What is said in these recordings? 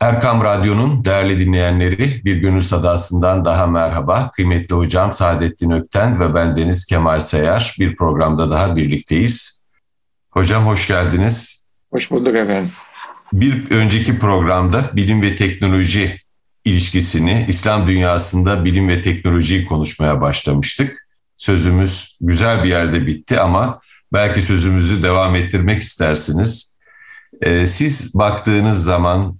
Erkam Radyo'nun değerli dinleyenleri bir gönül sadasından daha merhaba. Kıymetli hocam Saadettin Ökten ve ben Deniz Kemal Sayar bir programda daha birlikteyiz. Hocam hoş geldiniz. Hoş bulduk efendim. Bir önceki programda bilim ve teknoloji ilişkisini, İslam dünyasında bilim ve teknolojiyi konuşmaya başlamıştık. Sözümüz güzel bir yerde bitti ama belki sözümüzü devam ettirmek istersiniz. Ee, siz baktığınız zaman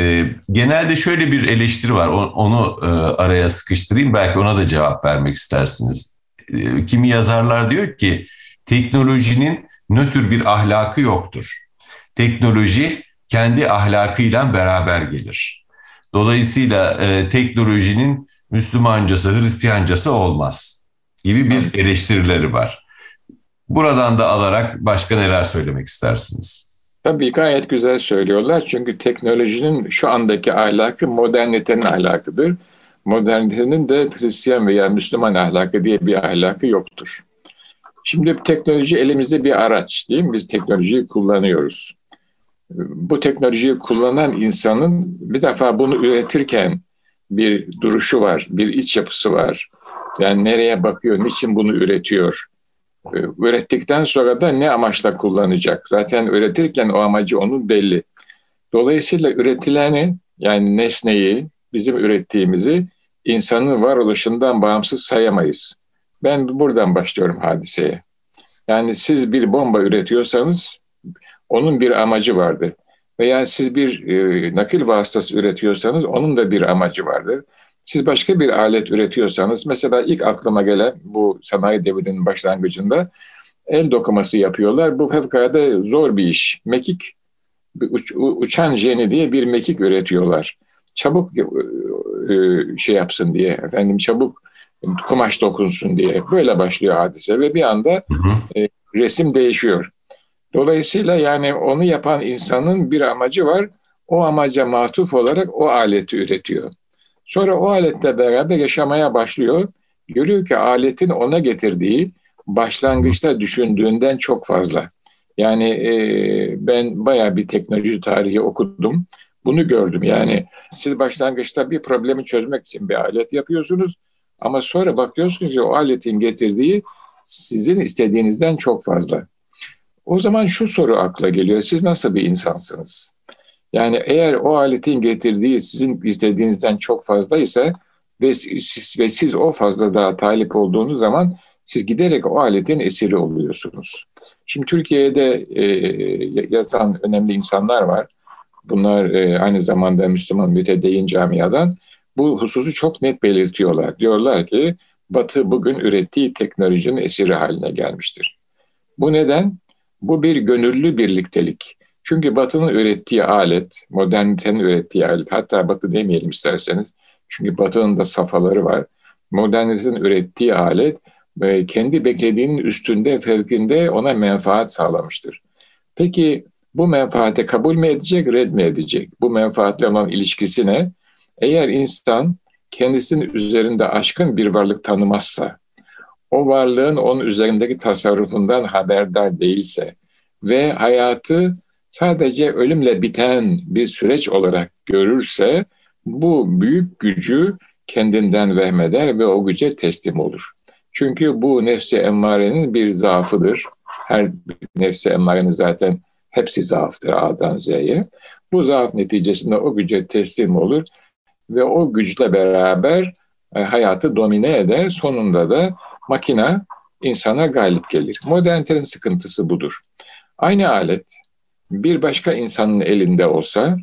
e, genelde şöyle bir eleştiri var. Onu, onu e, araya sıkıştırayım. Belki ona da cevap vermek istersiniz. E, kimi yazarlar diyor ki teknolojinin nötr bir ahlakı yoktur. Teknoloji kendi ahlakıyla beraber gelir. Dolayısıyla e, teknolojinin Müslümancası, Hristiyancası olmaz gibi bir eleştirileri var. Buradan da alarak başka neler söylemek istersiniz? Tabii gayet güzel söylüyorlar. Çünkü teknolojinin şu andaki ahlakı modernitenin ahlakıdır. Modernitenin de Hristiyan veya Müslüman ahlakı diye bir ahlakı yoktur. Şimdi teknoloji elimizde bir araç değil mi? Biz teknolojiyi kullanıyoruz. Bu teknolojiyi kullanan insanın bir defa bunu üretirken bir duruşu var, bir iç yapısı var. Yani nereye bakıyor, niçin bunu üretiyor? Ee, ürettikten sonra da ne amaçla kullanacak? Zaten üretirken o amacı onun belli. Dolayısıyla üretileni yani nesneyi, bizim ürettiğimizi insanın varoluşundan bağımsız sayamayız. Ben buradan başlıyorum hadiseye. Yani siz bir bomba üretiyorsanız onun bir amacı vardır. Veya siz bir e, nakil vasıtası üretiyorsanız onun da bir amacı vardır. Siz başka bir alet üretiyorsanız, mesela ilk aklıma gelen bu sanayi devrinin başlangıcında el dokuması yapıyorlar. Bu fevkalade zor bir iş. Mekik, uç, uçan jeni diye bir mekik üretiyorlar. Çabuk e, e, şey yapsın diye, efendim çabuk kumaş dokunsun diye. Böyle başlıyor hadise ve bir anda. E, resim değişiyor. Dolayısıyla yani onu yapan insanın bir amacı var. O amaca matuf olarak o aleti üretiyor. Sonra o aletle beraber yaşamaya başlıyor. Görüyor ki aletin ona getirdiği başlangıçta düşündüğünden çok fazla. Yani e, ben bayağı bir teknoloji tarihi okudum. Bunu gördüm. Yani siz başlangıçta bir problemi çözmek için bir alet yapıyorsunuz. Ama sonra bakıyorsunuz ki o aletin getirdiği sizin istediğinizden çok fazla. O zaman şu soru akla geliyor. Siz nasıl bir insansınız? Yani eğer o aletin getirdiği sizin istediğinizden çok fazla ise ve siz, ve siz o fazla daha talip olduğunuz zaman siz giderek o aletin esiri oluyorsunuz. Şimdi Türkiye'de e, yazan önemli insanlar var. Bunlar e, aynı zamanda Müslüman mütedeyyin camiadan bu hususu çok net belirtiyorlar. Diyorlar ki Batı bugün ürettiği teknolojinin esiri haline gelmiştir. Bu neden? Bu bir gönüllü birliktelik. Çünkü Batı'nın ürettiği alet, modernitenin ürettiği alet, hatta Batı demeyelim isterseniz. Çünkü Batı'nın da safaları var. Modernitenin ürettiği alet ve kendi beklediğinin üstünde, fevkinde ona menfaat sağlamıştır. Peki bu menfaate kabul mü edecek, red mi edecek? Bu menfaatle olan ilişkisi ne? Eğer insan kendisinin üzerinde aşkın bir varlık tanımazsa, o varlığın onun üzerindeki tasarrufundan haberdar değilse ve hayatı sadece ölümle biten bir süreç olarak görürse bu büyük gücü kendinden vehmeder ve o güce teslim olur. Çünkü bu nefsi emmarenin bir zaafıdır. Her nefsi emmarenin zaten hepsi zaaftır A'dan Z'ye. Bu zaaf neticesinde o güce teslim olur ve o güçle beraber e, hayatı domine eder. Sonunda da makina insana galip gelir. Modernitenin sıkıntısı budur. Aynı alet bir başka insanın elinde olsa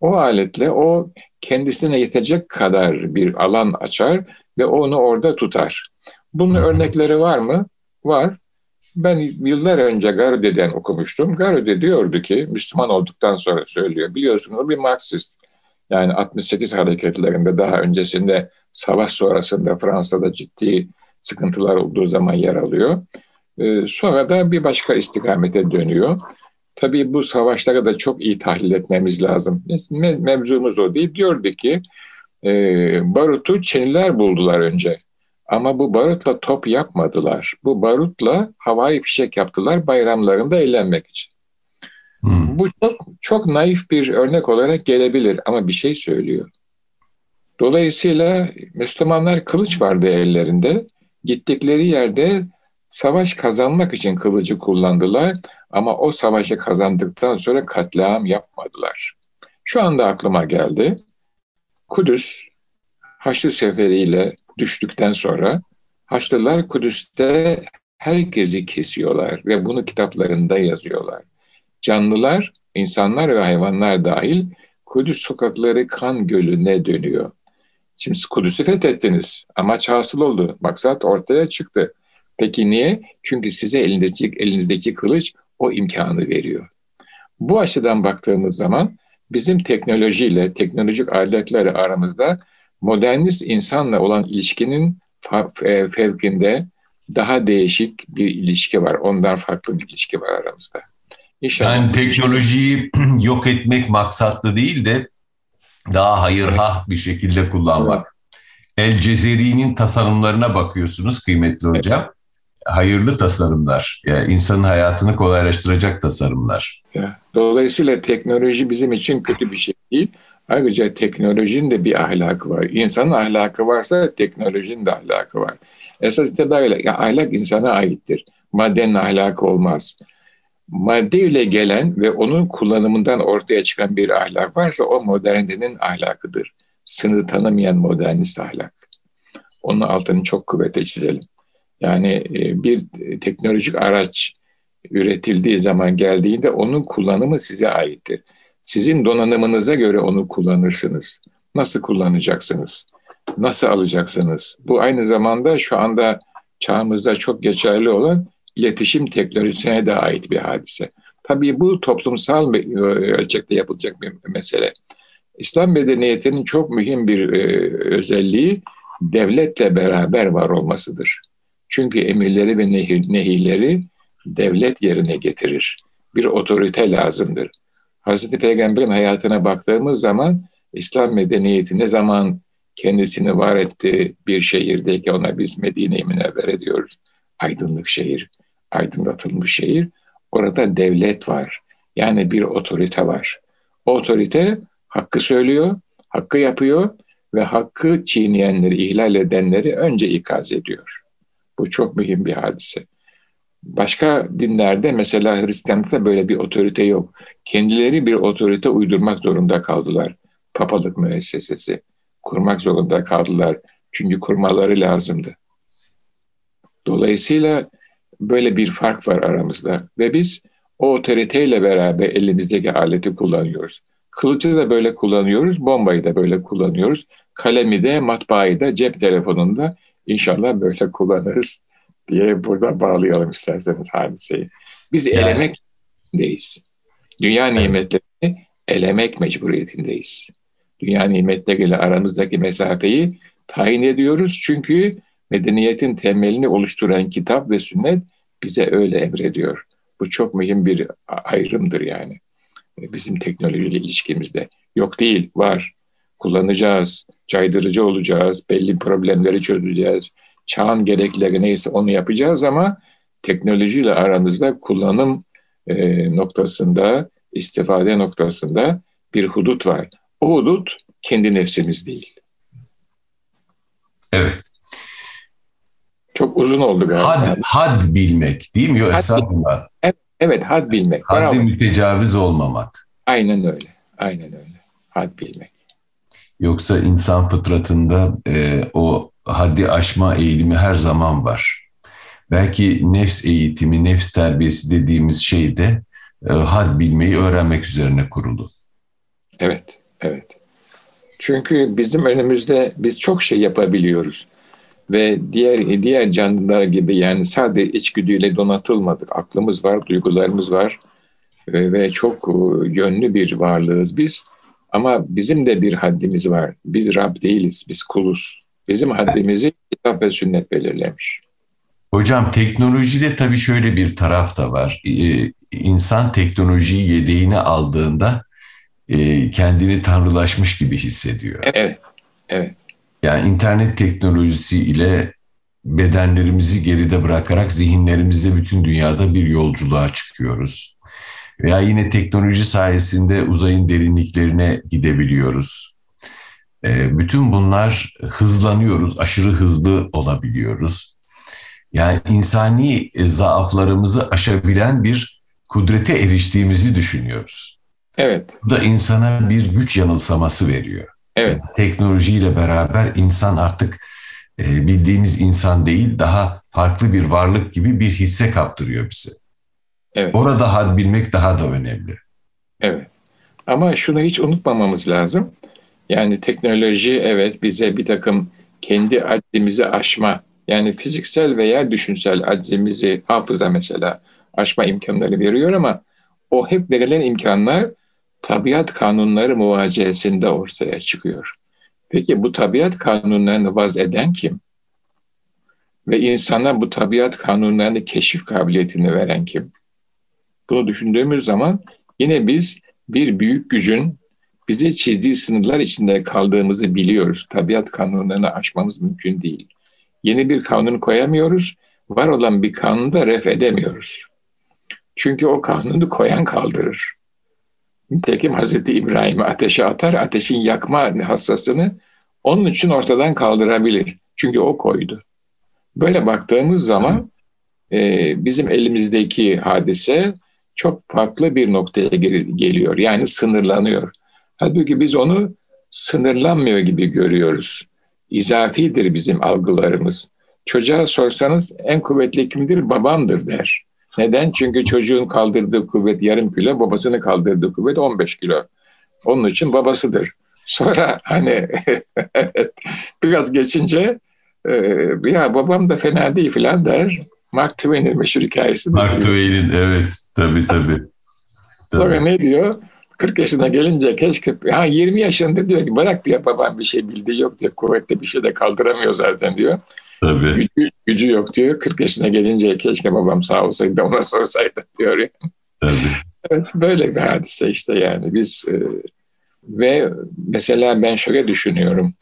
o aletle o kendisine yetecek kadar bir alan açar ve onu orada tutar. Bunun örnekleri var mı? Var. Ben yıllar önce Garude'den okumuştum. Garude diyordu ki, Müslüman olduktan sonra söylüyor. Biliyorsunuz o bir Marksist. Yani 68 hareketlerinde daha öncesinde savaş sonrasında Fransa'da ciddi sıkıntılar olduğu zaman yer alıyor. Ee, sonra da bir başka istikamete dönüyor. Tabii bu savaşları da çok iyi tahlil etmemiz lazım. Me mevzumuz o değil. Diyordu ki e, barutu Çinliler buldular önce. Ama bu barutla top yapmadılar. Bu barutla havai fişek yaptılar bayramlarında eğlenmek için. Hmm. Bu çok, çok naif bir örnek olarak gelebilir ama bir şey söylüyor. Dolayısıyla Müslümanlar kılıç vardı ellerinde. Gittikleri yerde savaş kazanmak için kılıcı kullandılar ama o savaşı kazandıktan sonra katliam yapmadılar. Şu anda aklıma geldi. Kudüs Haçlı seferiyle düştükten sonra Haçlılar Kudüs'te herkesi kesiyorlar ve bunu kitaplarında yazıyorlar. Canlılar, insanlar ve hayvanlar dahil Kudüs sokakları kan gölüne dönüyor. Şimdi Kudüs'ü fethettiniz. Amaç hasıl oldu. Maksat ortaya çıktı. Peki niye? Çünkü size elinizdeki, elinizdeki kılıç o imkanı veriyor. Bu açıdan baktığımız zaman bizim teknolojiyle, teknolojik aletlerle aramızda modernist insanla olan ilişkinin fevkinde daha değişik bir ilişki var. Ondan farklı bir ilişki var aramızda. İnşallah. Yani teknolojiyi yok etmek maksatlı değil de daha hayırhah bir şekilde kullanmak. Evet. El Cezeri'nin tasarımlarına bakıyorsunuz kıymetli hocam. Evet. Hayırlı tasarımlar, yani insanın hayatını kolaylaştıracak tasarımlar. Dolayısıyla teknoloji bizim için kötü bir şey değil. Ayrıca teknolojinin de bir ahlakı var. İnsanın ahlakı varsa teknolojinin de ahlakı var. Esas itibariyle ya ahlak insana aittir. Maddenin ahlakı olmaz. Maddeyle gelen ve onun kullanımından ortaya çıkan bir ahlak varsa o modernitenin ahlakıdır. Sınır tanımayan modernist ahlak. Onun altını çok kuvvetle çizelim. Yani e, bir teknolojik araç üretildiği zaman geldiğinde onun kullanımı size aittir. Sizin donanımınıza göre onu kullanırsınız. Nasıl kullanacaksınız? Nasıl alacaksınız? Bu aynı zamanda şu anda çağımızda çok geçerli olan iletişim teknolojisine de ait bir hadise. Tabii bu toplumsal bir e, ölçekte yapılacak bir mesele. İslam medeniyetinin çok mühim bir e, özelliği devletle beraber var olmasıdır. Çünkü emirleri ve nehir, nehirleri devlet yerine getirir. Bir otorite lazımdır. Hazreti Peygamber'in hayatına baktığımız zaman İslam medeniyeti ne zaman kendisini var etti bir şehirdeki ona biz Medine-i Münevvere diyoruz. Aydınlık şehir, aydınlatılmış şehir. Orada devlet var. Yani bir otorite var. O otorite hakkı söylüyor, hakkı yapıyor ve hakkı çiğneyenleri, ihlal edenleri önce ikaz ediyor. Bu çok mühim bir hadise. Başka dinlerde mesela Hristiyanlıkta böyle bir otorite yok. Kendileri bir otorite uydurmak zorunda kaldılar. Papalık müessesesi kurmak zorunda kaldılar. Çünkü kurmaları lazımdı. Dolayısıyla böyle bir fark var aramızda ve biz o otoriteyle beraber elimizdeki aleti kullanıyoruz. Kılıcı da böyle kullanıyoruz, bombayı da böyle kullanıyoruz. Kalemi de, matbaayı da, cep telefonunda inşallah böyle kullanırız diye burada bağlayalım isterseniz hadiseyi. Biz yani. elemekteyiz. Dünya nimetlerini elemek mecburiyetindeyiz. Dünya nimetleriyle aramızdaki mesafeyi tayin ediyoruz. Çünkü medeniyetin temelini oluşturan kitap ve sünnet bize öyle emrediyor. Bu çok mühim bir ayrımdır yani. Bizim teknolojiyle ilişkimizde. Yok değil, var. Kullanacağız, caydırıcı olacağız, belli problemleri çözeceğiz, çağın gerekleri neyse onu yapacağız ama teknolojiyle aramızda kullanım e, noktasında, istifade noktasında bir hudut var. O hudut kendi nefsimiz değil. Evet. Çok uzun oldu galiba. Had, had bilmek değil mi? Yok esasında. Evet, evet had bilmek. Haddi Bravo. mütecaviz olmamak. Aynen öyle. Aynen öyle. Had bilmek. Yoksa insan fıtratında e, o haddi aşma eğilimi her zaman var. Belki nefs eğitimi, nefs terbiyesi dediğimiz şey de e, had bilmeyi öğrenmek üzerine kurulu. Evet, evet. Çünkü bizim önümüzde biz çok şey yapabiliyoruz ve diğer diğer canlılar gibi yani sadece içgüdüyle donatılmadık. Aklımız var, duygularımız var ve, ve çok e, yönlü bir varlığız biz. Ama bizim de bir haddimiz var. Biz Rab değiliz, biz kuluz. Bizim haddimizi kitap ve sünnet belirlemiş. Hocam teknolojide tabii şöyle bir taraf da var. Ee, insan teknolojiyi yedeğine aldığında e, kendini tanrılaşmış gibi hissediyor. Evet, evet. Yani internet teknolojisi ile bedenlerimizi geride bırakarak zihinlerimizde bütün dünyada bir yolculuğa çıkıyoruz. Veya yine teknoloji sayesinde uzayın derinliklerine gidebiliyoruz. E, bütün bunlar hızlanıyoruz, aşırı hızlı olabiliyoruz. Yani insani zaaflarımızı aşabilen bir kudrete eriştiğimizi düşünüyoruz. Evet. Bu da insana bir güç yanılsaması veriyor. Evet. Teknolojiyle beraber insan artık e, bildiğimiz insan değil, daha farklı bir varlık gibi bir hisse kaptırıyor bize. Evet. Orada had bilmek daha da önemli. Evet. Ama şunu hiç unutmamamız lazım. Yani teknoloji evet bize bir takım kendi aczimizi aşma, yani fiziksel veya düşünsel aczimizi hafıza mesela aşma imkanları veriyor ama o hep verilen imkanlar tabiat kanunları muvaciyesinde ortaya çıkıyor. Peki bu tabiat kanunlarını vaz eden kim? Ve insana bu tabiat kanunlarını keşif kabiliyetini veren kim? Bunu düşündüğümüz zaman yine biz bir büyük gücün bize çizdiği sınırlar içinde kaldığımızı biliyoruz. Tabiat kanunlarını aşmamız mümkün değil. Yeni bir kanun koyamıyoruz. Var olan bir kanunu da ref edemiyoruz. Çünkü o kanunu koyan kaldırır. Nitekim Hazreti İbrahim'i ateşe atar, ateşin yakma hassasını onun için ortadan kaldırabilir. Çünkü o koydu. Böyle baktığımız zaman e, bizim elimizdeki hadise çok farklı bir noktaya geliyor. Yani sınırlanıyor. Halbuki biz onu sınırlanmıyor gibi görüyoruz. İzafidir bizim algılarımız. Çocuğa sorsanız en kuvvetli kimdir? Babamdır der. Neden? Çünkü çocuğun kaldırdığı kuvvet yarım kilo, babasının kaldırdığı kuvvet 15 kilo. Onun için babasıdır. Sonra hani biraz geçince e, ya babam da fena değil filan der. Mark Twain'in meşhur hikayesi. Mark Twain'in evet tabii tabii. tabii. Sonra ne diyor? 40 yaşına gelince keşke ha 20 yaşında diyor ki bırak diyor babam bir şey bildiği yok diyor kuvvetli bir şey de kaldıramıyor zaten diyor. Tabii. Gücü, gücü yok diyor. 40 yaşına gelince keşke babam sağ olsaydı ona sorsaydı diyor. Tabii. evet böyle bir hadise işte yani biz e, ve mesela ben şöyle düşünüyorum.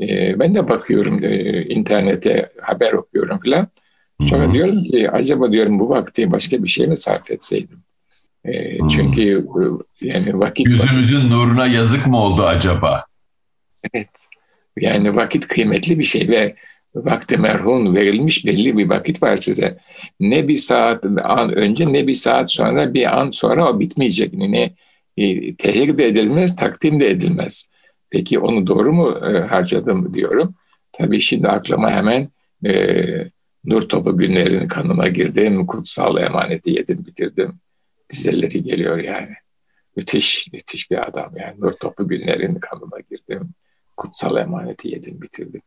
E, ben de bakıyorum e, internete haber okuyorum falan. Sonra Hı-hı. diyorum ki acaba diyorum bu vakti başka bir şey mi sarf etseydim? E, çünkü e, yani vakit... Yüzümüzün vakit, nuruna yazık mı oldu acaba? Evet. Yani vakit kıymetli bir şey ve vakti merhun verilmiş belli bir vakit var size. Ne bir saat an önce ne bir saat sonra bir an sonra o bitmeyecek. Ne e, tehir de edilmez, takdim de edilmez. Peki onu doğru mu e, harcadım diyorum. Tabii şimdi aklıma hemen e, Nur Topu günlerinin kanına girdim, kutsal emaneti yedim bitirdim. Dizeleri geliyor yani. Müthiş, müthiş bir adam yani. Nur Topu günlerinin kanına girdim, kutsal emaneti yedim bitirdim.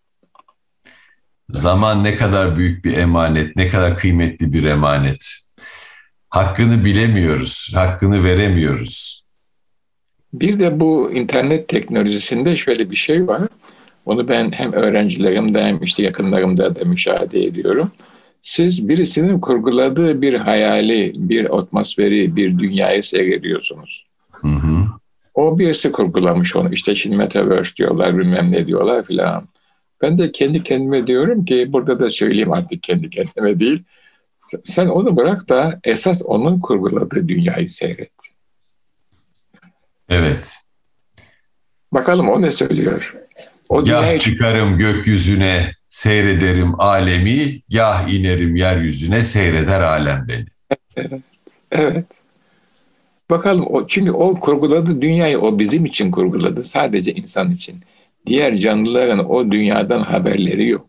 Zaman ne kadar büyük bir emanet, ne kadar kıymetli bir emanet. Hakkını bilemiyoruz, hakkını veremiyoruz. Bir de bu internet teknolojisinde şöyle bir şey var. Onu ben hem öğrencilerimde hem işte yakınlarımda da müşahede ediyorum. Siz birisinin kurguladığı bir hayali, bir atmosferi, bir dünyayı seyrediyorsunuz. Hı hı. O birisi kurgulamış onu. İşte şimdi metaverse diyorlar, bilmem ne diyorlar filan. Ben de kendi kendime diyorum ki burada da söyleyeyim artık kendi kendime değil. Sen onu bırak da esas onun kurguladığı dünyayı seyret. Evet. Bakalım o ne söylüyor? O Gah dünyayı... çıkarım gökyüzüne seyrederim alemi, gah inerim yeryüzüne seyreder alem beni. Evet, evet. Bakalım o çünkü o kurguladı dünyayı o bizim için kurguladı sadece insan için. Diğer canlıların o dünyadan haberleri yok.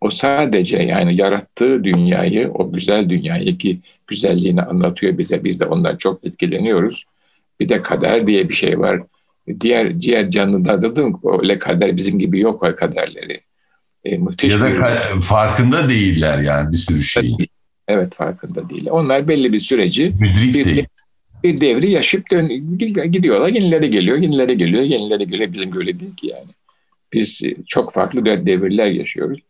O sadece yani yarattığı dünyayı, o güzel dünyayı ki güzelliğini anlatıyor bize. Biz de ondan çok etkileniyoruz. Bir de kader diye bir şey var. Diğer diğer canlılarda da öyle kader bizim gibi yok o kaderleri. E, müthiş ya da bir... farkında değiller yani bir sürü şey. Evet farkında değil. Onlar belli bir süreci bir, değil. bir devri yaşıp dön, gidiyorlar. Yenileri geliyor, yenileri geliyor, yenileri geliyor. Bizim böyle değil ki yani. Biz çok farklı devirler yaşıyoruz.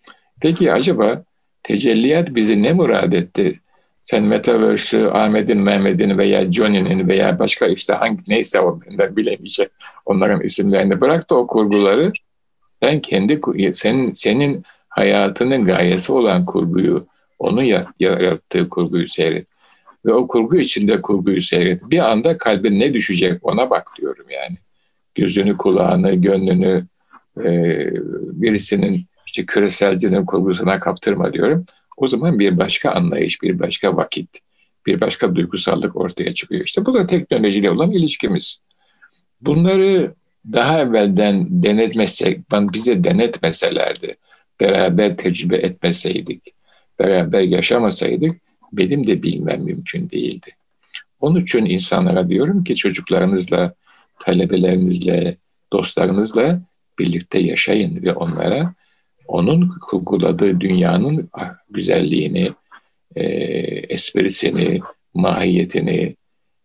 Peki acaba tecelliyat bizi ne murad etti? Sen Metaverse'ü Ahmet'in, Mehmet'in veya Johnny'nin veya başka işte hangi neyse o benden bilemeyecek onların isimlerini bırak da o kurguları sen kendi senin senin hayatının gayesi olan kurguyu onun yarattığı kurguyu seyret. ve o kurgu içinde kurguyu seyret. Bir anda kalbin ne düşecek ona bak diyorum yani. Gözünü, kulağını, gönlünü e, birisinin işte küreselcinin kurgusuna kaptırma diyorum. O zaman bir başka anlayış, bir başka vakit, bir başka duygusallık ortaya çıkıyor. İşte bu da teknolojiyle olan ilişkimiz. Bunları daha evvelden denetmesek, bize denetmeselerdi, beraber tecrübe etmeseydik, beraber yaşamasaydık benim de bilmem mümkün değildi. Onun için insanlara diyorum ki çocuklarınızla, talebelerinizle, dostlarınızla birlikte yaşayın ve onlara onun kurguladığı dünyanın güzelliğini, e, esprisini, mahiyetini,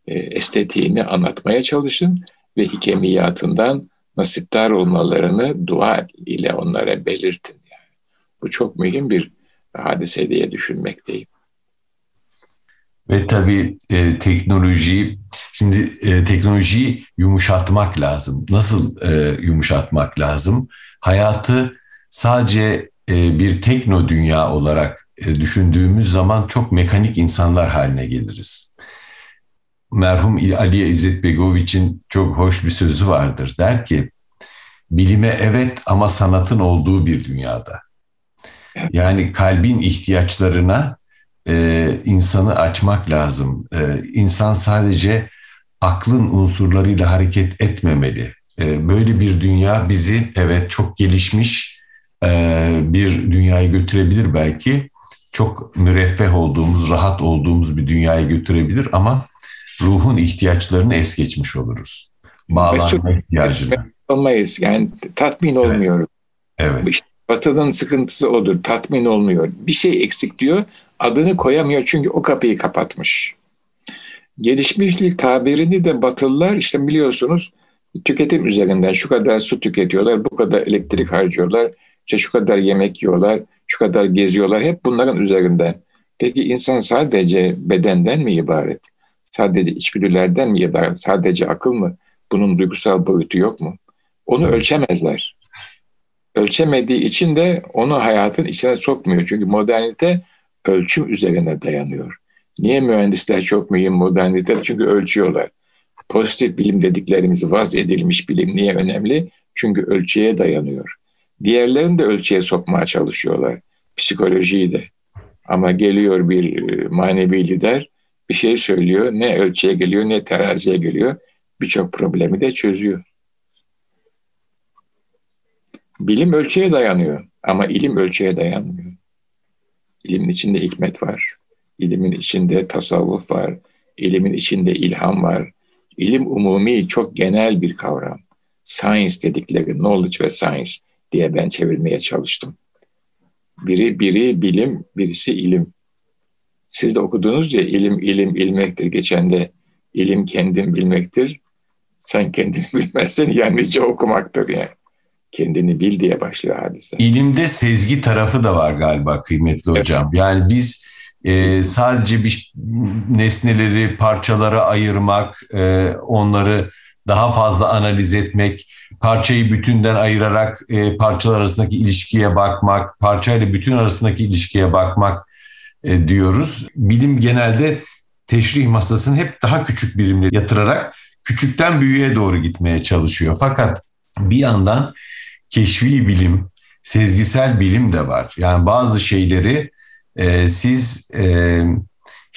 e, estetiğini anlatmaya çalışın ve hikemiyatından nasiptar olmalarını dua ile onlara belirtin. Yani. Bu çok mühim bir hadise diye düşünmekteyim. Ve tabii e, teknolojiyi, şimdi e, teknolojiyi yumuşatmak lazım. Nasıl e, yumuşatmak lazım? Hayatı sadece e, bir tekno dünya olarak e, düşündüğümüz zaman çok mekanik insanlar haline geliriz. Merhum Aliye İzzet Begoviç'in çok hoş bir sözü vardır. Der ki, bilime evet ama sanatın olduğu bir dünyada. Yani kalbin ihtiyaçlarına e, insanı açmak lazım. E, insan sadece aklın unsurlarıyla hareket etmemeli. E, böyle bir dünya bizi evet çok gelişmiş bir dünyaya götürebilir belki. Çok müreffeh olduğumuz, rahat olduğumuz bir dünyaya götürebilir ama ruhun ihtiyaçlarını es geçmiş oluruz. Bağlanma ihtiyacını. Olmayız. Yani tatmin evet. olmuyoruz. Evet. İşte Batı'nın sıkıntısı odur. Tatmin olmuyor. Bir şey eksik diyor. Adını koyamıyor çünkü o kapıyı kapatmış. Gelişmişlik tabirini de Batılılar işte biliyorsunuz tüketim üzerinden şu kadar su tüketiyorlar, bu kadar elektrik harcıyorlar, işte şu kadar yemek yiyorlar, şu kadar geziyorlar. Hep bunların üzerinden. Peki insan sadece bedenden mi ibaret? Sadece içgüdülerden mi ibaret? Sadece akıl mı? Bunun duygusal boyutu yok mu? Onu ölçemezler. Ölçemediği için de onu hayatın içine sokmuyor. Çünkü modernite ölçüm üzerine dayanıyor. Niye mühendisler çok mühim modernite? Çünkü ölçüyorlar. Pozitif bilim dediklerimiz vaz edilmiş bilim niye önemli? Çünkü ölçüye dayanıyor. Diğerlerini de ölçüye sokmaya çalışıyorlar. Psikolojiyi de. Ama geliyor bir e, manevi lider bir şey söylüyor. Ne ölçüye geliyor ne teraziye geliyor. Birçok problemi de çözüyor. Bilim ölçüye dayanıyor ama ilim ölçüye dayanmıyor. İlimin içinde hikmet var. İlimin içinde tasavvuf var. İlimin içinde ilham var. İlim umumi çok genel bir kavram. Science dedikleri knowledge ve science diye ben çevirmeye çalıştım. Biri biri bilim, birisi ilim. Siz de okudunuz ya ilim ilim ilmektir. Geçen de ilim kendin bilmektir. Sen kendini bilmezsen yalnızca okumaktır yani. Kendini bil diye başlıyor hadise. İlimde sezgi tarafı da var galiba kıymetli hocam. Evet. Yani biz e, sadece bir nesneleri parçalara ayırmak, e, onları daha fazla analiz etmek, parçayı bütünden ayırarak e, parçalar arasındaki ilişkiye bakmak, parçayla bütün arasındaki ilişkiye bakmak e, diyoruz. Bilim genelde teşrih masasını hep daha küçük birimle yatırarak küçükten büyüğe doğru gitmeye çalışıyor. Fakat bir yandan keşfi bilim, sezgisel bilim de var. Yani bazı şeyleri e, siz e,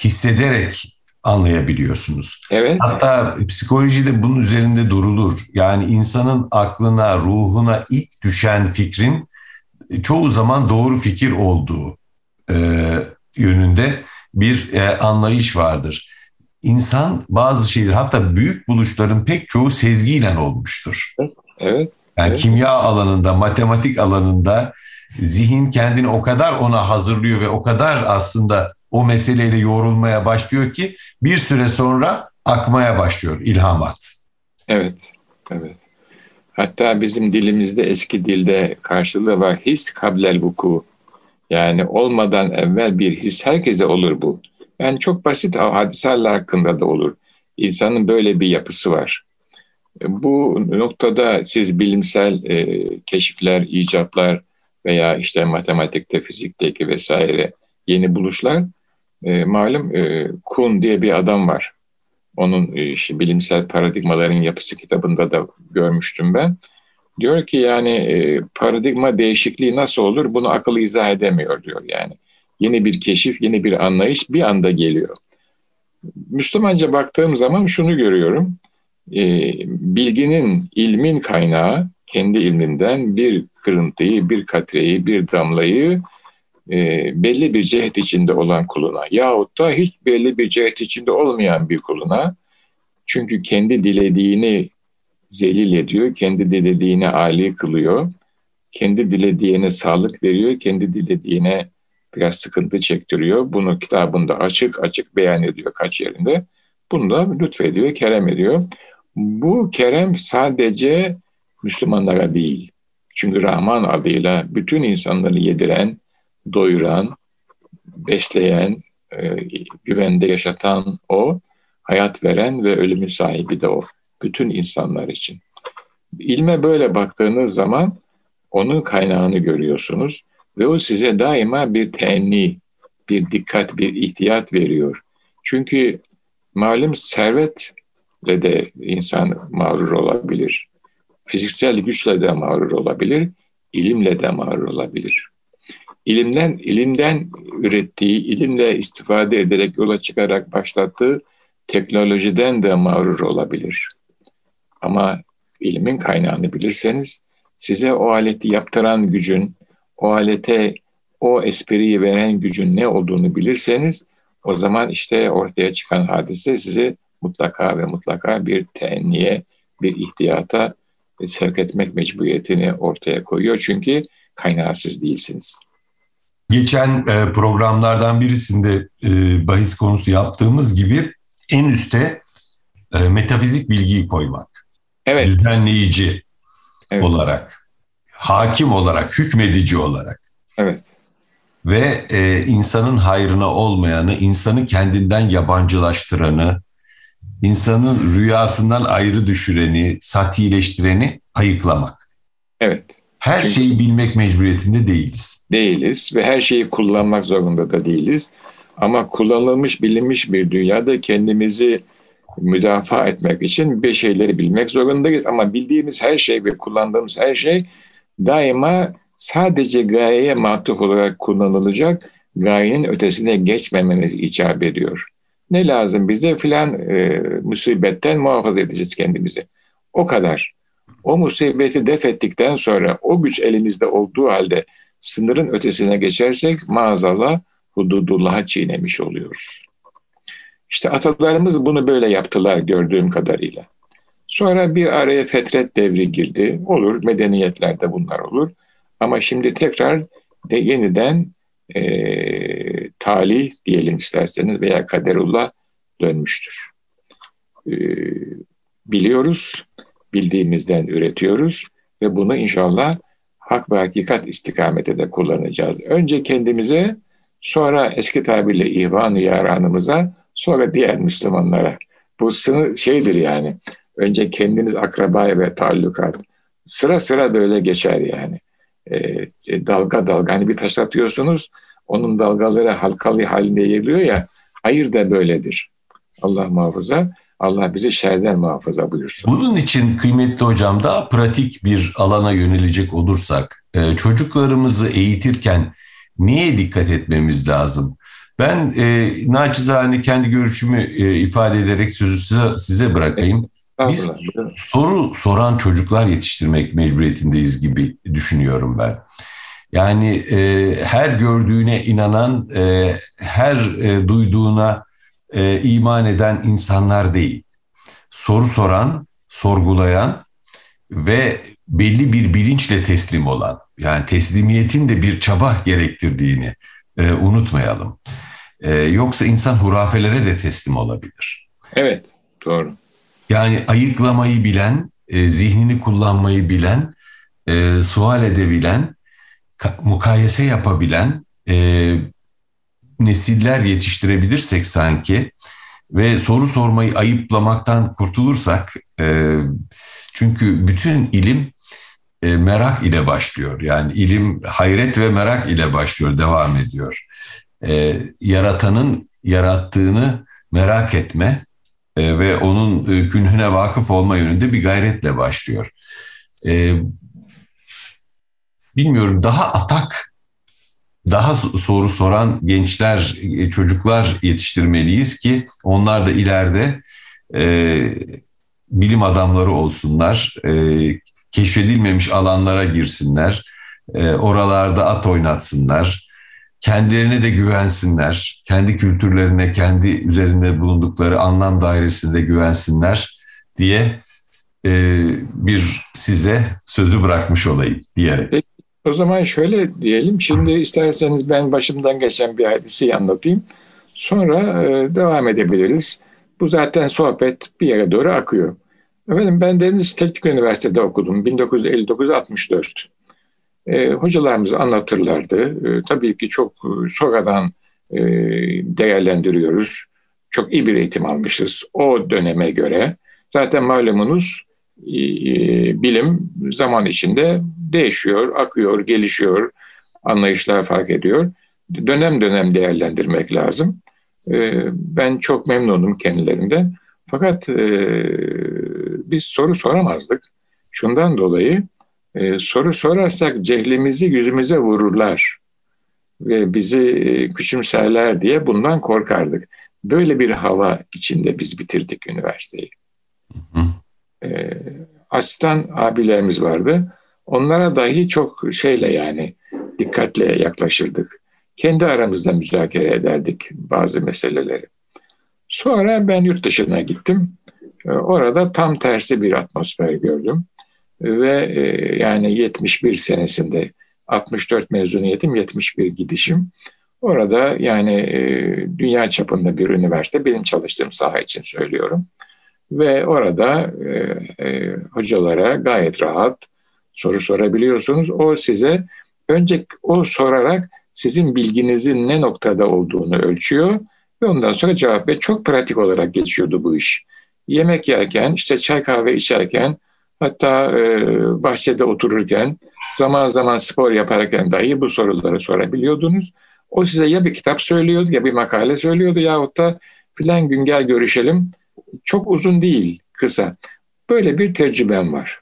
hissederek anlayabiliyorsunuz. Evet. Hatta psikolojide bunun üzerinde durulur. Yani insanın aklına, ruhuna ilk düşen fikrin çoğu zaman doğru fikir olduğu e, yönünde bir e, anlayış vardır. İnsan bazı şeyler hatta büyük buluşların pek çoğu sezgiyle olmuştur. Evet. Yani evet. kimya alanında, matematik alanında zihin kendini o kadar ona hazırlıyor ve o kadar aslında o meseleyle yoğrulmaya başlıyor ki bir süre sonra akmaya başlıyor ilhamat. Evet, evet. Hatta bizim dilimizde eski dilde karşılığı var. His kablel vuku. Yani olmadan evvel bir his herkese olur bu. Yani çok basit hadiseler hakkında da olur. İnsanın böyle bir yapısı var. Bu noktada siz bilimsel e, keşifler, icatlar veya işte matematikte, fizikteki vesaire yeni buluşlar E, malum e, Kuhn diye bir adam var. Onun e, işte bilimsel paradigmaların yapısı kitabında da görmüştüm ben. Diyor ki yani e, paradigma değişikliği nasıl olur bunu akıl izah edemiyor diyor yani. Yeni bir keşif, yeni bir anlayış bir anda geliyor. Müslümanca baktığım zaman şunu görüyorum. E, bilginin, ilmin kaynağı kendi ilminden bir kırıntıyı, bir katreyi, bir damlayı e, belli bir cehet içinde olan kuluna yahut da hiç belli bir cehet içinde olmayan bir kuluna çünkü kendi dilediğini zelil ediyor, kendi dilediğine âli kılıyor, kendi dilediğine sağlık veriyor, kendi dilediğine biraz sıkıntı çektiriyor. Bunu kitabında açık açık beyan ediyor kaç yerinde. Bunu da lütfediyor, kerem ediyor. Bu kerem sadece Müslümanlara değil. Çünkü Rahman adıyla bütün insanları yediren, doyuran, besleyen, e, güvende yaşatan o, hayat veren ve ölümün sahibi de o. Bütün insanlar için. İlme böyle baktığınız zaman onun kaynağını görüyorsunuz ve o size daima bir tenni, bir dikkat, bir ihtiyat veriyor. Çünkü malum servetle de insan mağrur olabilir. Fiziksel güçle de mağrur olabilir, ilimle de mağrur olabilir. İlimden, ilimden ürettiği, ilimle istifade ederek yola çıkarak başlattığı teknolojiden de mağrur olabilir. Ama ilmin kaynağını bilirseniz size o aleti yaptıran gücün, o alete o espriyi veren gücün ne olduğunu bilirseniz o zaman işte ortaya çıkan hadise sizi mutlaka ve mutlaka bir teenniye, bir ihtiyata sevk etmek mecburiyetini ortaya koyuyor. Çünkü kaynağısız değilsiniz. Geçen e, programlardan birisinde e, bahis konusu yaptığımız gibi en üste e, metafizik bilgiyi koymak. Evet. Düzenleyici evet. olarak, hakim olarak, hükmedici olarak. Evet. Ve e, insanın hayrına olmayanı, insanı kendinden yabancılaştıranı, insanın rüyasından ayrı düşüreni, satileştireni ayıklamak. Evet. Her Çünkü şeyi bilmek mecburiyetinde değiliz. Değiliz ve her şeyi kullanmak zorunda da değiliz. Ama kullanılmış, bilinmiş bir dünyada kendimizi müdafaa etmek için bir şeyleri bilmek zorundayız. Ama bildiğimiz her şey ve kullandığımız her şey daima sadece gayeye matuf olarak kullanılacak, gayenin ötesine geçmemeniz icap ediyor. Ne lazım bize filan e, musibetten muhafaza edeceğiz kendimizi. O kadar. O musibeti def ettikten sonra o güç elimizde olduğu halde sınırın ötesine geçersek maazallah hududullah'a çiğnemiş oluyoruz. İşte atalarımız bunu böyle yaptılar gördüğüm kadarıyla. Sonra bir araya fetret devri girdi. Olur, medeniyetlerde bunlar olur. Ama şimdi tekrar de yeniden e, talih diyelim isterseniz veya kaderullah dönmüştür. E, biliyoruz, bildiğimizden üretiyoruz ve bunu inşallah hak ve hakikat istikamete de kullanacağız. Önce kendimize, sonra eski tabirle ihvan-ı yaranımıza, sonra diğer Müslümanlara. Bu sınır şeydir yani. Önce kendiniz akrabaya ve tallukat. Sıra sıra böyle geçer yani. E, dalga dalga. Hani bir taş atıyorsunuz, onun dalgaları halkalı halinde geliyor ya. Hayır da böyledir. Allah muhafaza. Allah bizi şerden muhafaza buyursun. Bunun için kıymetli hocam da pratik bir alana yönelecek olursak, e, çocuklarımızı eğitirken neye dikkat etmemiz lazım? Ben e, naçizane kendi görüşümü e, ifade ederek sözü size, size bırakayım. Biz soru soran çocuklar yetiştirmek mecburiyetindeyiz gibi düşünüyorum ben. Yani e, her gördüğüne inanan, e, her e, duyduğuna e, iman eden insanlar değil. Soru soran, sorgulayan ve belli bir bilinçle teslim olan, yani teslimiyetin de bir çaba gerektirdiğini e, unutmayalım. E, yoksa insan hurafelere de teslim olabilir. Evet, doğru. Yani ayıklamayı bilen, e, zihnini kullanmayı bilen, e, sual edebilen, mukayese yapabilen e, nesiller yetiştirebilirsek sanki ve soru sormayı ayıplamaktan kurtulursak, çünkü bütün ilim merak ile başlıyor. Yani ilim hayret ve merak ile başlıyor, devam ediyor yaratanın yarattığını merak etme e, ve onun e, günhüne vakıf olma yönünde bir gayretle başlıyor. E, bilmiyorum daha atak, daha soru soran gençler, e, çocuklar yetiştirmeliyiz ki onlar da ileride e, bilim adamları olsunlar, e, keşfedilmemiş alanlara girsinler, e, oralarda at oynatsınlar, kendilerine de güvensinler, kendi kültürlerine, kendi üzerinde bulundukları anlam dairesinde güvensinler diye e, bir size sözü bırakmış olayım diyerek. Peki, o zaman şöyle diyelim, şimdi isterseniz ben başımdan geçen bir hadiseyi anlatayım. Sonra e, devam edebiliriz. Bu zaten sohbet bir yere doğru akıyor. Efendim ben Deniz Teknik Üniversitede okudum 1959-64. E, hocalarımız anlatırlardı. E, tabii ki çok e, sonradan e, değerlendiriyoruz. Çok iyi bir eğitim almışız o döneme göre. Zaten malumunuz e, bilim zaman içinde değişiyor, akıyor, gelişiyor, anlayışlar fark ediyor. Dönem dönem değerlendirmek lazım. E, ben çok memnunum kendilerinden. Fakat e, biz soru soramazdık. Şundan dolayı e, soru sorarsak cehlimizi yüzümüze vururlar ve bizi e, küçümserler diye bundan korkardık. Böyle bir hava içinde biz bitirdik üniversiteyi. E, asistan abilerimiz vardı. Onlara dahi çok şeyle yani dikkatle yaklaşırdık. Kendi aramızda müzakere ederdik bazı meseleleri. Sonra ben yurt dışına gittim. E, orada tam tersi bir atmosfer gördüm ve e, yani 71 senesinde 64 mezuniyetim 71 gidişim. Orada yani e, dünya çapında bir üniversite benim çalıştığım saha için söylüyorum. Ve orada e, hocalara gayet rahat soru sorabiliyorsunuz. O size önce o sorarak sizin bilginizin ne noktada olduğunu ölçüyor ve ondan sonra cevap ve çok pratik olarak geçiyordu bu iş. Yemek yerken, işte çay kahve içerken, Hatta e, bahçede otururken, zaman zaman spor yaparken dahi bu soruları sorabiliyordunuz. O size ya bir kitap söylüyordu ya bir makale söylüyordu yahut da filan gün gel görüşelim. Çok uzun değil, kısa. Böyle bir tecrübem var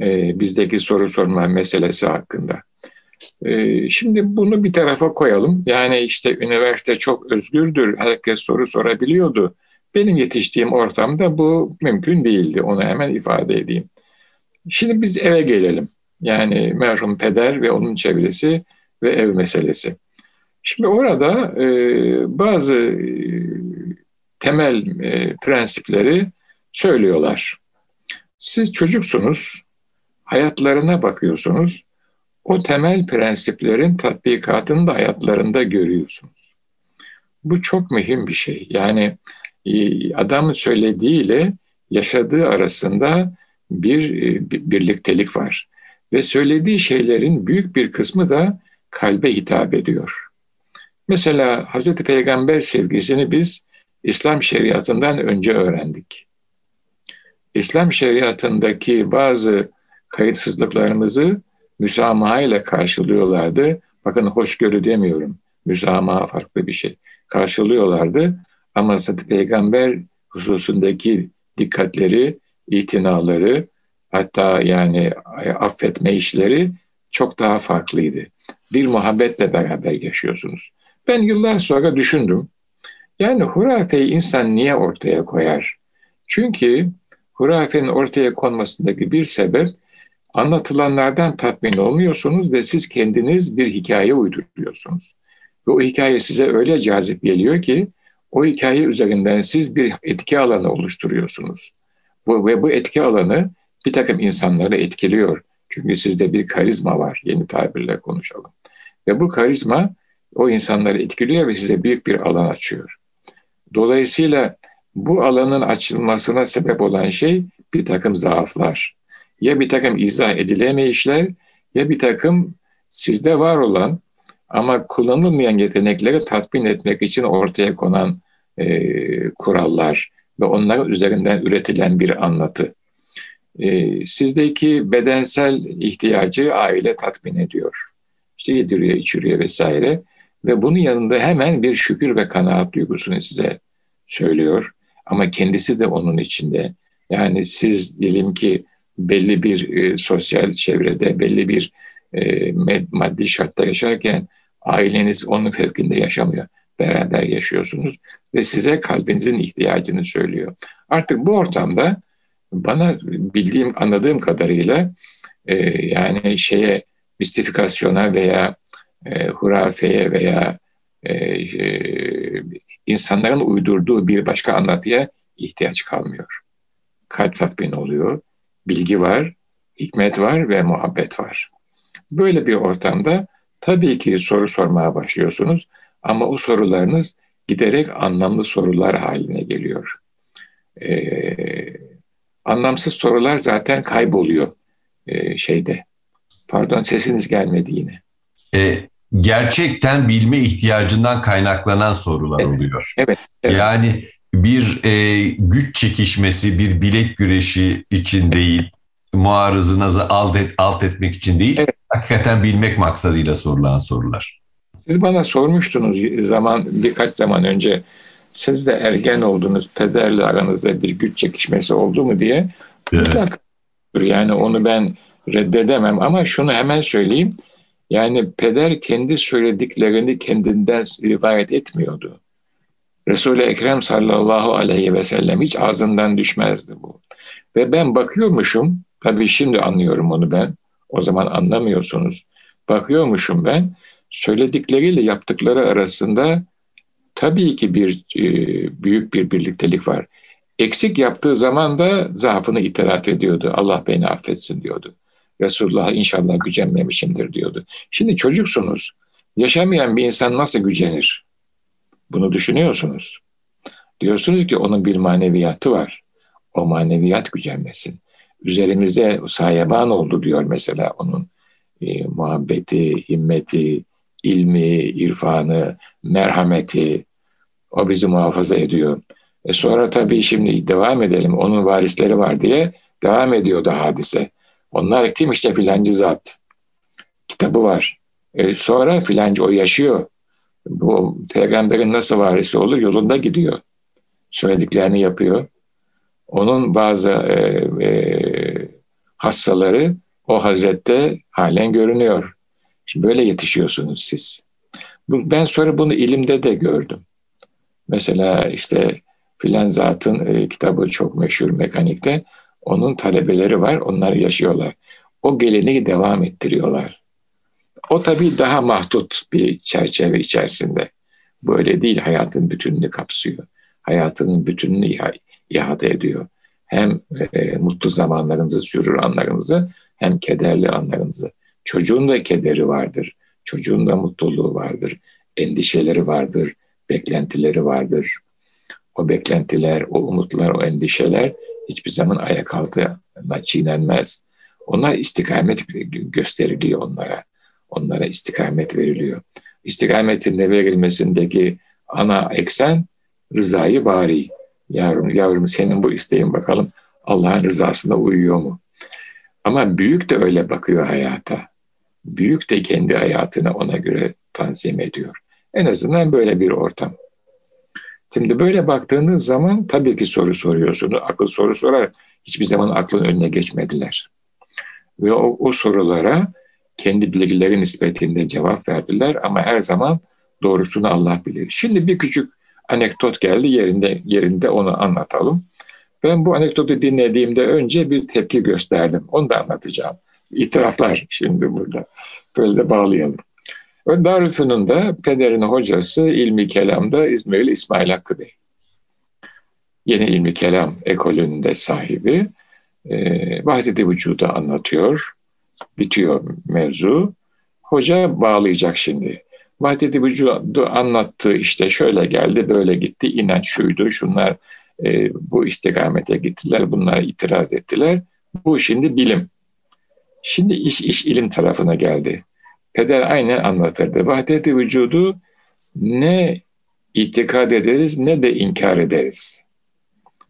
e, bizdeki soru sorma meselesi hakkında. E, şimdi bunu bir tarafa koyalım. Yani işte üniversite çok özgürdür, herkes soru sorabiliyordu. Benim yetiştiğim ortamda bu mümkün değildi. Onu hemen ifade edeyim. Şimdi biz eve gelelim. Yani merhum peder ve onun çevresi ve ev meselesi. Şimdi orada e, bazı e, temel e, prensipleri söylüyorlar. Siz çocuksunuz, hayatlarına bakıyorsunuz. O temel prensiplerin tatbikatını da hayatlarında görüyorsunuz. Bu çok mühim bir şey. Yani e, adamın söylediğiyle yaşadığı arasında bir, e, bir birliktelik var. Ve söylediği şeylerin büyük bir kısmı da kalbe hitap ediyor. Mesela Hz. Peygamber sevgisini biz İslam şeriatından önce öğrendik. İslam şeriatındaki bazı kayıtsızlıklarımızı müsamaha ile karşılıyorlardı. Bakın hoşgörü demiyorum. Müsamaha farklı bir şey. Karşılıyorlardı ama Hz. Peygamber hususundaki dikkatleri itinaları hatta yani affetme işleri çok daha farklıydı. Bir muhabbetle beraber yaşıyorsunuz. Ben yıllar sonra düşündüm. Yani hurafeyi insan niye ortaya koyar? Çünkü hurafenin ortaya konmasındaki bir sebep anlatılanlardan tatmin olmuyorsunuz ve siz kendiniz bir hikaye uyduruyorsunuz. Ve o hikaye size öyle cazip geliyor ki o hikaye üzerinden siz bir etki alanı oluşturuyorsunuz. Bu, ve bu etki alanı bir takım insanları etkiliyor. Çünkü sizde bir karizma var, yeni tabirle konuşalım. Ve bu karizma o insanları etkiliyor ve size büyük bir alan açıyor. Dolayısıyla bu alanın açılmasına sebep olan şey bir takım zaaflar. Ya bir takım izah edilemeyişler ya bir takım sizde var olan ama kullanılmayan yetenekleri tatmin etmek için ortaya konan e, kurallar, ve onlar üzerinden üretilen bir anlatı. E, sizdeki bedensel ihtiyacı aile tatmin ediyor. İşte yediriyor, içiriyor vesaire. Ve bunun yanında hemen bir şükür ve kanaat duygusunu size söylüyor. Ama kendisi de onun içinde. Yani siz diyelim ki belli bir e, sosyal çevrede, belli bir e, maddi şartta yaşarken aileniz onun fevkinde yaşamıyor. Beraber yaşıyorsunuz ve size kalbinizin ihtiyacını söylüyor. Artık bu ortamda bana bildiğim, anladığım kadarıyla e, yani şeye mistifikasyona veya e, hurafeye veya e, e, insanların uydurduğu bir başka anlatıya ihtiyaç kalmıyor. Kalp tatmini oluyor, bilgi var, hikmet var ve muhabbet var. Böyle bir ortamda tabii ki soru sormaya başlıyorsunuz ama o sorularınız giderek anlamlı sorular haline geliyor. Ee, anlamsız sorular zaten kayboluyor e, şeyde. Pardon sesiniz gelmedi yine. E, gerçekten bilme ihtiyacından kaynaklanan sorular evet, oluyor. Evet, evet. Yani bir e, güç çekişmesi, bir bilek güreşi için değil, muarızınızı alt, et, alt etmek için değil, evet. hakikaten bilmek maksadıyla sorulan sorular. Siz bana sormuştunuz zaman birkaç zaman önce siz de ergen oldunuz, pederle aranızda bir güç çekişmesi oldu mu diye. Evet. Yani onu ben reddedemem ama şunu hemen söyleyeyim. Yani peder kendi söylediklerini kendinden rivayet etmiyordu. Resul-i Ekrem sallallahu aleyhi ve sellem hiç ağzından düşmezdi bu. Ve ben bakıyormuşum, tabii şimdi anlıyorum onu ben, o zaman anlamıyorsunuz. Bakıyormuşum ben, söyledikleriyle yaptıkları arasında tabii ki bir e, büyük bir birliktelik var. Eksik yaptığı zaman da zaafını itiraf ediyordu. Allah beni affetsin diyordu. Resulullah inşallah gücenmemişimdir diyordu. Şimdi çocuksunuz. Yaşamayan bir insan nasıl gücenir? Bunu düşünüyorsunuz. Diyorsunuz ki onun bir maneviyatı var. O maneviyat gücenmesin. Üzerimize sayaban oldu diyor mesela onun e, muhabbeti, himmeti, ilmi, irfanı, merhameti. O bizi muhafaza ediyor. E sonra tabii şimdi devam edelim. Onun varisleri var diye devam ediyordu hadise. Onlar kim işte filancı zat. Kitabı var. E sonra filancı o yaşıyor. Bu peygamberin nasıl varisi olur? Yolunda gidiyor. Söylediklerini yapıyor. Onun bazı e, e, hastaları o hazrette halen görünüyor. Şimdi böyle yetişiyorsunuz siz. Ben sonra bunu ilimde de gördüm. Mesela işte filan zatın e, kitabı çok meşhur mekanikte. Onun talebeleri var, onlar yaşıyorlar. O geleneği devam ettiriyorlar. O tabii daha mahdut bir çerçeve içerisinde. Böyle değil, hayatın bütününü kapsıyor. Hayatının bütününü iha- ihate ediyor. Hem e, mutlu zamanlarınızı, sürür anlarınızı, hem kederli anlarınızı. Çocuğun da kederi vardır, çocuğun da mutluluğu vardır, endişeleri vardır, beklentileri vardır. O beklentiler, o umutlar, o endişeler hiçbir zaman ayak altına çiğnenmez. Onlar istikamet gösteriliyor onlara. Onlara istikamet veriliyor. İstikametin de verilmesindeki ana eksen rızayı bari. Yavrum, yavrum senin bu isteğin bakalım Allah'ın rızasına uyuyor mu? Ama büyük de öyle bakıyor hayata. Büyük de kendi hayatını ona göre tanzim ediyor. En azından böyle bir ortam. Şimdi böyle baktığınız zaman tabii ki soru soruyorsunuz. Akıl soru sorar. Hiçbir zaman aklın önüne geçmediler. Ve o, o sorulara kendi bilgileri nispetinde cevap verdiler ama her zaman doğrusunu Allah bilir. Şimdi bir küçük anekdot geldi yerinde yerinde onu anlatalım. Ben bu anekdotu dinlediğimde önce bir tepki gösterdim. Onu da anlatacağım. İtiraflar şimdi burada. Böyle de bağlayalım. Darülfünun'da pederin hocası ilmi kelamda İzmirli İsmail Hakkı Bey. Yeni ilmi kelam ekolünde sahibi. E, Vahdet-i Vücud'u anlatıyor. Bitiyor mevzu. Hoca bağlayacak şimdi. Vahdet-i Vücud'u anlattı işte şöyle geldi böyle gitti inanç şuydu şunlar e, bu istikamete gittiler bunlara itiraz ettiler. Bu şimdi bilim. Şimdi iş iş ilim tarafına geldi. Peder aynen anlatırdı. Vahdeti vücudu ne itikad ederiz ne de inkar ederiz.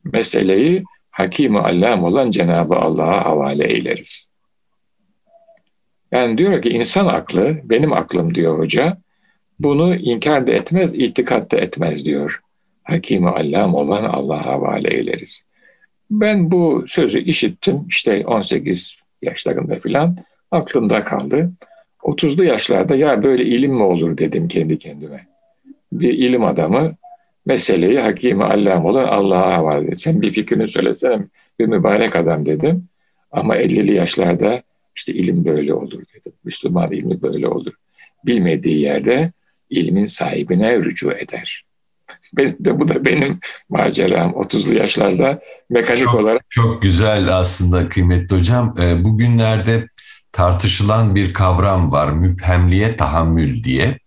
Meseleyi hakim allam olan Cenab-ı Allah'a havale eyleriz. Yani diyor ki insan aklı, benim aklım diyor hoca, Bunu inkar da etmez, itikat da etmez diyor. Hakimi Allam olan Allah'a havale eyleriz. Ben bu sözü işittim işte 18 yaşlarında filan aklımda kaldı. 30'lu yaşlarda ya böyle ilim mi olur dedim kendi kendime. Bir ilim adamı meseleyi hakimi allam olan Allah'a havale. Sen bir fikrini söylesene bir mübarek adam dedim. Ama 50'li yaşlarda işte ilim böyle olur dedim. Müslüman ilmi böyle olur. Bilmediği yerde ilmin sahibine rücu eder. Benim de bu da benim maceram 30'lu yaşlarda mekanik çok, olarak. Çok güzel aslında kıymetli hocam. Ee, bugünlerde tartışılan bir kavram var müphemliye tahammül diye.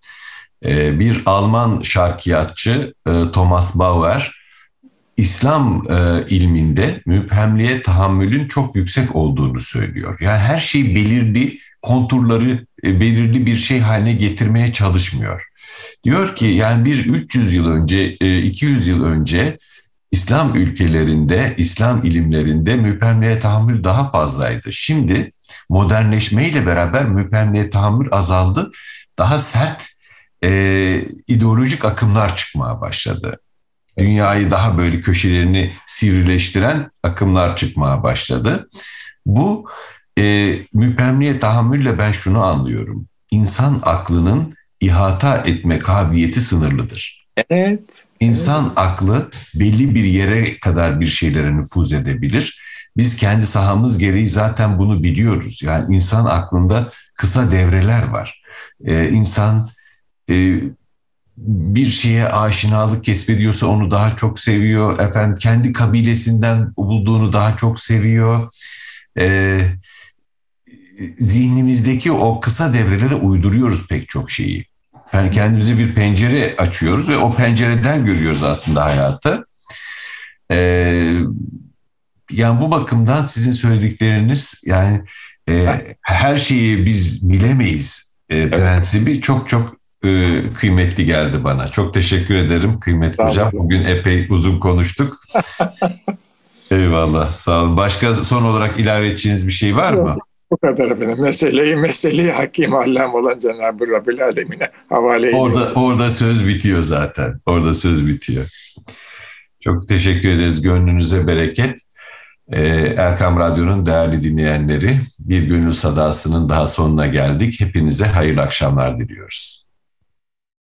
Ee, bir Alman şarkiyatçı e, Thomas Bauer İslam e, ilminde müphemliğe tahammülün çok yüksek olduğunu söylüyor. Yani her şeyi belirli konturları e, belirli bir şey haline getirmeye çalışmıyor. Diyor ki yani bir 300 yıl önce, 200 yıl önce İslam ülkelerinde, İslam ilimlerinde müphemliğe tahammül daha fazlaydı. Şimdi modernleşmeyle beraber müphemliğe tahammül azaldı. Daha sert e, ideolojik akımlar çıkmaya başladı. Dünyayı daha böyle köşelerini sivrileştiren akımlar çıkmaya başladı. Bu e, müphemliğe tahammülle ben şunu anlıyorum. İnsan aklının ihata etme kabiliyeti sınırlıdır. Evet. İnsan evet. aklı belli bir yere kadar bir şeylere nüfuz edebilir. Biz kendi sahamız gereği zaten bunu biliyoruz. Yani insan aklında kısa devreler var. Ee, insan e, bir şeye aşinalık kesbediyorsa onu daha çok seviyor. Efendim kendi kabilesinden bulduğunu daha çok seviyor. Ee, zihnimizdeki o kısa devrelere uyduruyoruz pek çok şeyi. Yani kendimize bir pencere açıyoruz ve o pencereden görüyoruz aslında hayatı. Ee, yani bu bakımdan sizin söyledikleriniz yani e, her şeyi biz bilemeyiz e, prensibi çok çok e, kıymetli geldi bana. Çok teşekkür ederim kıymetli tamam. hocam. Bugün epey uzun konuştuk. Eyvallah sağ olun. Başka son olarak ilave edeceğiniz bir şey var mı? Bu kadar efendim. Meseleyi, meseleyi hakim allem olan Cenab-ı Rabbil Alemine havale ediyoruz. Orada, orada söz bitiyor zaten. Orada söz bitiyor. Çok teşekkür ederiz. Gönlünüze bereket. Ee, Erkam Radyo'nun değerli dinleyenleri bir gönül sadasının daha sonuna geldik. Hepinize hayırlı akşamlar diliyoruz.